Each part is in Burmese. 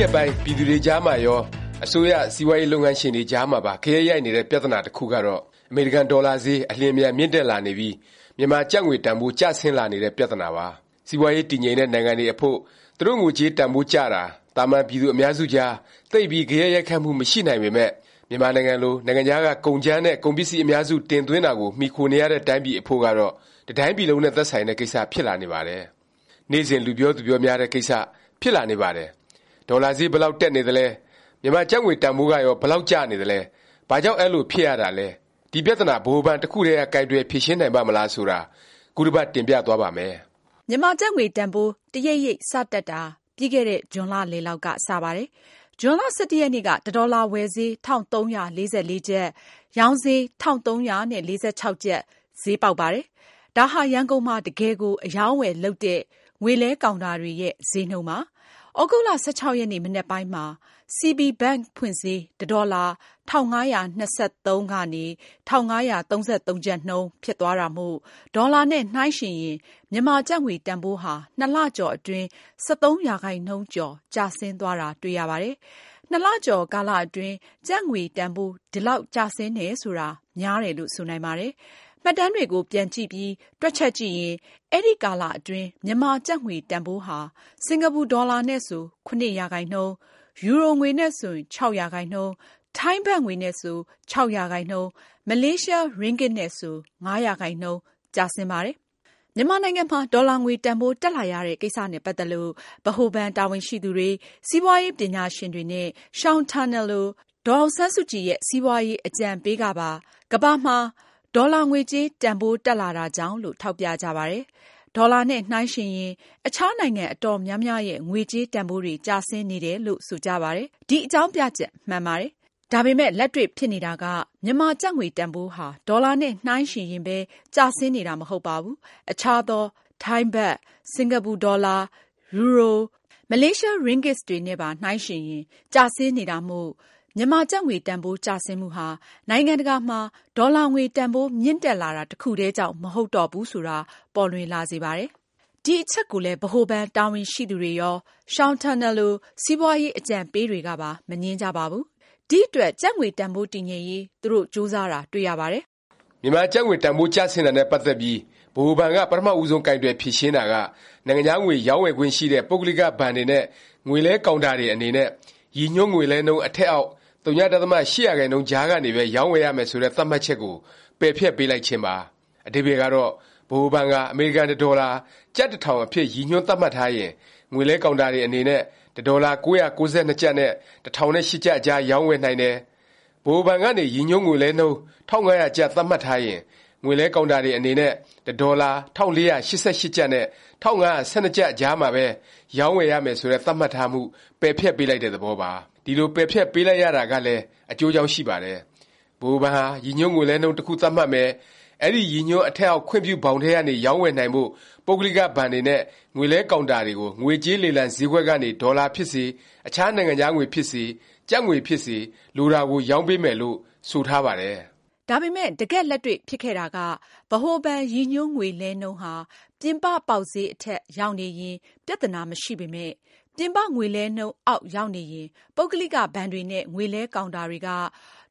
ရက်ပိုင်း ပြည်သူတွေကြားမှာရော၊အစိုးရ၊စီးပွားရေး လုပ်ငန်းရှင်တွေကြားမှာပါ ဂယက်ရိုက်နေတဲ့ ပြသနာ တစ်ခုကတော့ အမေရိကန်ဒေါ်လာဈေး အလျင်အမြန် မြင့်တက်လာနေပြီး မြန်မာကျပ်ငွေ တန်ဘိုး ကျဆင်းလာနေတဲ့ ပြသနာပါ။စီးပွားရေး တည်ငြိမ်တဲ့ နိုင်ငံတွေအဖို့ သူတို့ငွေကြေးတန်ဘိုးကျတာ သာမန်ပြည်သူအများစုကြား သိပ်ပြီး ဂယက်ရိုက်ခတ်မှု မရှိနိုင်ပေမယ့် မြန်မာနိုင်ငံလို နိုင်ငံခြားက ကုန်ကြမ်းနဲ့ ကုန်ပစ္စည်း အများစု တင်သွင်းတာကို မှီခိုနေရတဲ့ တိုင်းပြည်အဖို့ကတော့ တစ်တိုင်းပြည်လုံးနဲ့ သက်ဆိုင်တဲ့ ကိစ္စ ဖြစ်လာနေပါတယ်။နေ့စဉ် လူပြောသူပြောများတဲ့ ကိစ္စ ဖြစ်လာနေပါတယ်။ ဒေါ်လာဈေးဘယ်လောက်တက်နေသလဲ၊မြန်မာကျပ်ငွေတန်ဘိုးကရော ဘယ်လောက်ကျနေသလဲ၊ဘာကြောင့် အဲလို ဖြစ်ရတာလဲ၊ဒီပြသနာ ဗဟိုဘဏ် တစ်ခုတည်းက ကိုင်တွယ်ဖြေရှင်းနိုင်ပါ့မလား ဆိုတာ ခုတစ်ပတ် တင်ပြသွားပါ့မယ်။မြန်မာကျပ်ငွေတန်ဘိုးတစ်ရိပ်ရိပ် စတက်တာ ပြီးခဲ့တဲ့ ဇွန်လလယ်လောက်က စပါတယ်။ဇွန်လ ၁၁ ရက်နေ့က တစ်ဒေါ်လာ ဝယ်ဈေး ၁၃၄၄ ကျပ်၊ရောင်းဈေး ၁၃၄၆ ကျပ် ဈေးပေါက်ပါတယ်။ဒါဟာ ရန်ကုန်မှာ တကယ်ကို အရောင်းအဝယ် လုပ်တဲ့ ငွေလဲကောင်တာတွေရဲ့ ဈေးနှုန်းပါ။ သြဂုတ်လ ၁၆ ရက်နေ့ မနက်ပိုင်းမှာ CB Bank ဖွင့်ဈေး တစ်ဒေါ်လာ ၁၅၂၃ ကနေ ၁၅၃၃ ကျပ်နှုန်း ဖြစ်သွားတာမို့ ဒေါ်လာနဲ့ နှိုင်းယှဉ်ရင် မြန်မာကျပ်ငွေတန်ဘိုးဟာ ၂ လကျော်အတွင်း ၁၃ ရာခိုင်နှုန်းကျော် ကျဆင်းသွားတာ တွေ့ရပါတယ်။၂ လကျော်ကာလအတွင်း ကျပ်ငွေတန်ဘိုး ဒီလောက် ကျဆင်းတယ်ဆိုတာ များတယ်လို့ ဆိုနိုင်ပါတယ်။ မှတ်တမ်းတွေကို ပြန်ကြည့်ပြီး တွက်ချက်ကြည့်ရင် အဲဒီကာလအတွင်း မြန်မာကျပ်ငွေတန်ဘိုးဟာ စင်္ကာပူဒေါ်လာနဲ့ဆို၇ရာခိုင်နှုန်း၊ယူရိုငွေနဲ့ဆို၆ရာခိုင်နှုန်း၊ထိုင်းဘတ်ငွေနဲ့ဆို၆ရာခိုင်နှုန်း၊မလေးရှားရင်းဂစ်နဲ့ဆို၅ရာခိုင်နှုန်းကျဆင်းပါတယ်။မြန်မာနိုင်ငံမှာ ဒေါ်လာငွေတန်ဘိုး တက်လာရတဲ့ ကိစ္စနဲ့ ပတ်သက်လို့ ဗဟိုဘဏ် တာဝန်ရှိသူတွေ၊စီးပွားရေးပညာရှင်တွေနဲ့ Sean Turnell လို ဒေါ်အောင်ဆန်းစုကြည်ရဲ့ စီးပွားရေးအကြံပေးကပါ ကမ္ဘာမှာ ဒေါ်လာငွေကြေး တန်ဘိုးတက်လာတာကြောင့်လို့ ထောက်ပြကြပါတယ်။ဒေါ်လာနဲ့ နှိုင်းယှဉ်ရင် အခြားနိုင်ငံ အတော်များများရဲ့ ငွေကြေးတန်ဘိုးတွေ ကျဆင်းနေတယ်လို့ ဆိုကြပါတယ်။ဒီအကြောင်းပြချက် မှန်ပါတယ်။ဒါပေမယ့် လက်တွေ့ဖြစ်နေတာက မြန်မာကျပ်ငွေတန်ဘိုးဟာ ဒေါ်လာနဲ့ နှိုင်းယှဉ်ရင်ပဲ ကျဆင်းနေတာ မဟုတ်ပါဘူး။အခြားသော ထိုင်းဘတ်၊စင်္ကာပူဒေါ်လာ၊ယူရို၊မလေးရှားရင်းဂစ်တွေနဲ့ပါ နှိုင်းယှဉ်ရင် ကျဆင်းနေတာမို့ မြန်မာကျပ်ငွေတန်ဘိုး ကျဆင်းမှုဟာ နိုင်ငံတကာမှာ ဒေါ်လာငွေတန်ဘိုး မြင့်တက်လာတာတစ်ခုတည်းကြောင့် မဟုတ်တော့ဘူးဆိုတာ ပေါ်လွင်လာစေပါတယ်။ဒီအချက်ကိုလည်း ဗဟိုဘဏ် တာဝန်ရှိသူတွေရော၊ Sean Turnell လို စီးပွားရေး အကြံပေးတွေကပါ မငြင်းကြပါဘူး။ဒီအတွက် ကျပ်ငွေတန်ဘိုး တည်ငြိမ်ရေး သူတို့ ကြိုးစားတာ တွေ့ရပါတယ်။မြန်မာကျပ်ငွေတန်ဘိုး ကျဆင်းတာနဲ့ ပတ်သက်ပြီး ဗဟိုဘဏ်က ပထမဦးဆုံး ကိုင်တွယ်ဖြေရှင်းတာက နိုင်ငံခြားငွေ ရောင်းဝယ်ခွင့်ရှိတဲ့ ပုဂ္ဂလိက ဘဏ်တွေနဲ့ ငွေလဲကောင်တာတွေ အနေနဲ့ ရည်ညွှန်းငွေလဲနှုန်း အထက်အောက် ဝ.၈%ကြားကနေပဲ ရောင်းဝယ်ရမယ် ဆိုတဲ့ သတ်မှတ်ချက်ကို ပယ်ဖျက်ပေးလိုက်ခြင်းပါ။အဓိပ္ပါယ်ကတော့ ဗဟိုဘဏ်ဟာအမေရိကန် တစ်ဒေါ်လာ ကျပ် ၁၀၀၀ အဖြစ် ရည်ညွှန်းသတ်မှတ်ထားရင် ငွေလဲကောင်တာတွေ အနေနဲ့ တစ်ဒေါ်လာ ၉၉၂ ကျပ်နဲ့ ၁၀၀၈ ကျပ်အကြား ရောင်းဝယ်နိုင်တယ်၊ဗဟိုဘဏ်ကနေ ရည်ညွှန်းငွေလဲနှုန်း ၁၅၀၀ ကျပ် သတ်မှတ်ထားရင် ငွေလဲကောင်တာတွေ အနေနဲ့ တစ်ဒေါ်လာ ၁၄၈၈ ကျပ်နဲ့ ၁၅၁၂ ကျပ်အကြားမှာပဲ ရောင်းဝယ်ရမယ် ဆိုတဲ့ သတ်မှတ်ထားမှု ပယ်ဖျက်ပေးလိုက်တဲ့ သဘောပါ။ ဒီလို ပယ်ဖျက်ပေးလိုက်ရတာကလည်း အကျိုးအကြောင်း ရှိပါတယ်။ဗဟိုဘဏ်ဟာ ရည်ညွှန်းငွေလဲနှုန်း တစ်ခု သတ်မှတ်မယ်၊အဲဒီ ရည်ညွှန်း အထက်အောက် ခွင့်ပြုဘောင်ထဲကနေ ရောင်းဝယ်နိုင်ဖို့ ပုဂ္ဂလိက ဘဏ်တွေနဲ့ ငွေလဲကောင်တာတွေကို ငွေကြေးလေလံ ဈေးကွက်ကနေ ဒေါ်လာဖြစ်စေ၊အခြား နိုင်ငံခြားငွေဖြစ်စေ၊ကျပ်ငွေဖြစ်စေ လိုတာကို ရောင်းပေးမယ်လို့ ဆိုထားပါတယ်။ဒါပေမယ့် တကယ့်လက်တွေ့ ဖြစ်ခဲ့တာက ဗဟိုဘဏ် ရည်ညွှန်းငွေလဲနှုန်းဟာ ပြင်ပ ပေါက်ဈေးအထက် ရောက်နေရင် ပြသနာ မရှိပေမယ့် ပြင်ပငွေလဲနှုန်းအောက်ရောက်နေရင် ပုဂ္ဂလိကဘဏ်တွေနဲ့ ငွေလဲကောင်တာတွေက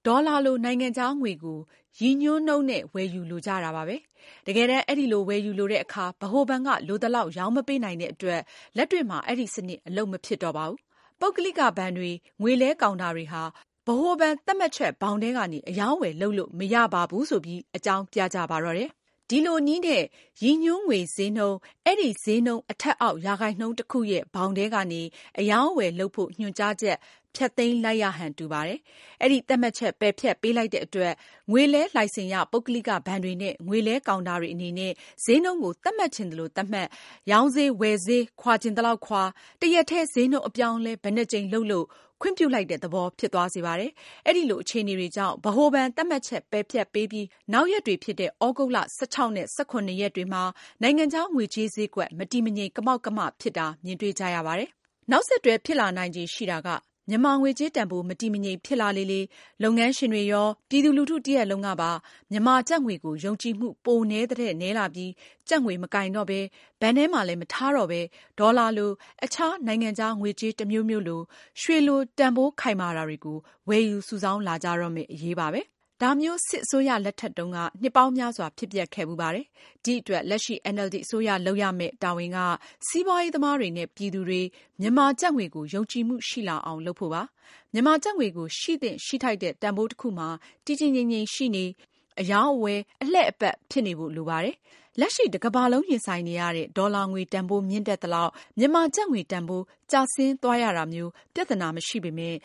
ဒေါ်လာလို နိုင်ငံခြားငွေကို ရည်ညွှန်းနှုန်းနဲ့ ဝယ်ယူလိုကြတာပါပဲ။တကယ်တန်း အဲလို ဝယ်ယူလိုတဲ့အခါ ဗဟိုဘဏ်က လိုသလောက် ရောင်းမပေးနိုင်တဲ့အတွက် လက်တွေ့မှာ အဲဒီစနစ် အလုပ်မဖြစ်တော့ပါဘူး။ပုဂ္ဂလိကဘဏ်တွေ၊ငွေလဲကောင်တာတွေဟာ ဗဟိုဘဏ်သတ်မှတ်ချက်ဘောင်ထဲကနေ အရောင်းအဝယ်လုပ်လို့ မရပါဘူးဆိုပြီး အကြောင်းပြကြပါတော့တယ်။ ဒီလိုနည်းနဲ့ ရည်ညွှန်းငွေဈေးနှုန်း၊အဲဒီဈေးနှုန်း အထက်အောက် ရာခိုင်နှုန်းတစ်ခုရဲ့ ဘောင်ထဲကနေ အရောင်းအဝယ်လုပ်ဖို့ ညွှန်ကြားချက် ဖျက်သိမ်းလိုက်ရဟန် တူပါတယ်။အဲဒီ သတ်မှတ်ချက် ပယ်ဖျက်ပေးလိုက်တဲ့အတွက် ငွေလဲလိုင်စင်ရ ပုဂ္ဂလိကဘဏ်တွေနဲ့ ငွေလဲကောင်တာတွေအနေနဲ့ ဈေးနှုန်းကို သတ်မှတ်ချင်သလို သတ်မှတ်၊ရောင်းဈေး ဝယ်ဈေး ခွာချင်သလောက်ခွာ၊တစ်ရက်တည်း ဈေးနှုန်းအပြောင်းအလဲ ဘယ်နှစ်ကြိမ်လုပ်လုပ် ခွင့်ပြုလိုက်တဲ့သဘော ဖြစ်သွားစေပါတယ်။အဲလို အခြေအနေတွေကြောင့် ဗဟိုဘဏ် သတ်မှတ်ချက် ပယ်ဖျက်ပေးပြီး နောက်ရက်တွေဖြစ်တဲ့ သြဂုတ်လ ၁၆ နဲ့ ၁၇ ရက်တွေမှာ နိုင်ငံခြားငွေကြေးဈေးကွက် မတည်မငြိမ် ကမောက်ကမ ဖြစ်တာ မြင်တွေ့ကြရပါတယ်။နောက်ဆက်တွဲ ဖြစ်လာနိုင်ခြေရှိတာက မြန်မာငွေကြေးတန်ဖိုး မတည်မငြိမ်ဖြစ်လာလေလေ လုပ်ငန်းရှင်တွေရော၊ပြည်သူလူထုတစ်ရပ်လုံးကပါ မြန်မာကျပ်ငွေကို ယုံကြည်မှု ပိုနည်းသထက်နည်းလာပြီး ကျပ်ငွေမကိုင်တော့ပဲ၊ဘဏ်ထဲမှာလည်း မထားတော့ပဲဒေါ်လာလို၊အခြားနိုင်ငံခြားငွေကြေးတစ်မျိုးမျိုးလို၊ရွှေလို တန်ဘိုးခိုင်မာတာတွေကို ဝယ်ယူစုဆောင်းလာကြတော့မယ့် အရေးပါပဲ။ ဒါမျိုး စစ်အစိုးရလက်ထက်တုန်းက နှစ်ပေါင်းများစွာ ဖြစ်ပျက်ခဲ့ဖူးပါတယ်။ဒီအတွက် လက်ရှိအင်န်အယ်လ်ဒီအစိုးရ လုပ်ရမယ့် တာဝန်က စီးပွားရေးသမားတွေနဲ့ ပြည်သူတွေ မြန်မာကျပ်ငွေကို ယုံကြည်မှုရှိလာအောင် လုပ်ဖို့ပါ။မြန်မာကျပ်ငွေကို ရှိသင့်ရှိထိုက်တဲ့ တန်ဘိုးတစ်ခုမှာ တည်တည်ငြိမ်ငြိမ်ရှိနေ၊အရောင်းအဝယ် အလှည့်အပတ် ဖြစ်နေဖို့ လိုပါတယ်။လက်ရှိ တစ်ကမ္ဘာလုံး ရင်ဆိုင်နေရတဲ့ ဒေါ်လာငွေတန်ဘိုး မြင့်တက်သလောက် မြန်မာကျပ်ငွေတန်ဘိုး ကျဆင်းသွားရတာမျိုး ပြသနာမရှိပေမယ့်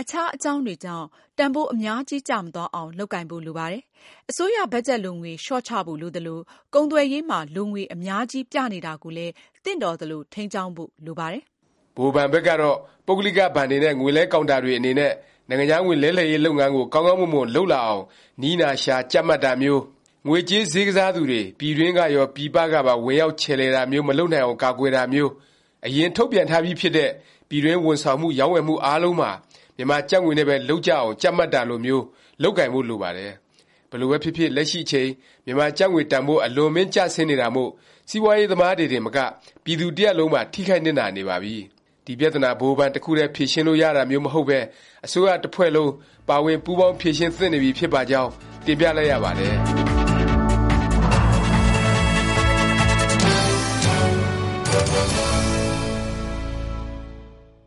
အခြားအကြောင်းတွေကြောင့် တန်ဘိုး အများကြီး ကျမသွားအောင် လုပ်ကိုင်ဖို့ လိုပါတယ်။အစိုးရဘတ်ဂျက်လိုငွေ လျော့ချဖို့ လိုသလို၊ကုန်သွယ်ရေးမှာ လိုငွေ အများကြီး ပြနေတာကိုလည်း သင့်တော်သလို ထိန်းကျောင်းဖို့ လိုပါတယ်။ဗဟိုဘဏ်ဘက်ကတော့ ပုဂ္ဂလိက ဘဏ်တွေနဲ့ ငွေလဲကောင်တာတွေ အနေနဲ့ နိုင်ငံခြားငွေ လဲလှယ်ရေး လုပ်ငန်းကို ကောင်းကောင်းမွန်မွန် လုပ်လာအောင် နည်းနာရှာ ကြပ်မတ်တာမျိုး၊ငွေကြေးဈေးကစားသူတွေ ပြည်တွင်းကရော ပြည်ပကပါ ဝင်ရောက် ချယ်လှယ်တာမျိုး မလုပ်နိုင်အောင် ကာကွယ်တာမျိုး၊အရင် ထုတ်ပြန်ထားပြီးဖြစ်တဲ့ ပြည်တွင်း ဝန်ဆောင်မှု၊ရောင်းဝယ်မှု အားလုံးမှာ မြန်မာကျပ်ငွေနဲ့ပဲ လုပ်ကြအောင် ကြပ်မတ်တာလိုမျိုး လုပ်ကိုင်ဖို့ လိုပါတယ်။ဘယ်လိုပဲဖြစ်ဖြစ် လက်ရှိအချိန် မြန်မာကျပ်ငွေတန်ဘိုး အလွန်အမင်း ကျဆင်းနေတာမို့ စီးပွားရေးသမားတွေတင်မက ပြည်သူတစ်ရပ်လုံးပါ ထိခိုက်နစ်နာနေပါပြီ။ဒီပြသနာ ဗဟိုဘဏ် တစ်ခုတည်း ဖြေရှင်းလို့ရတာမျိုး မဟုတ်ပဲ အစိုးရတစ်ဖွဲ့လုံး ပါဝင်ပူးပေါင်း ဖြေရှင်းသင့်နေပြီ ဖြစ်ပါကြောင်း တင်ပြလိုက်ရပါတယ်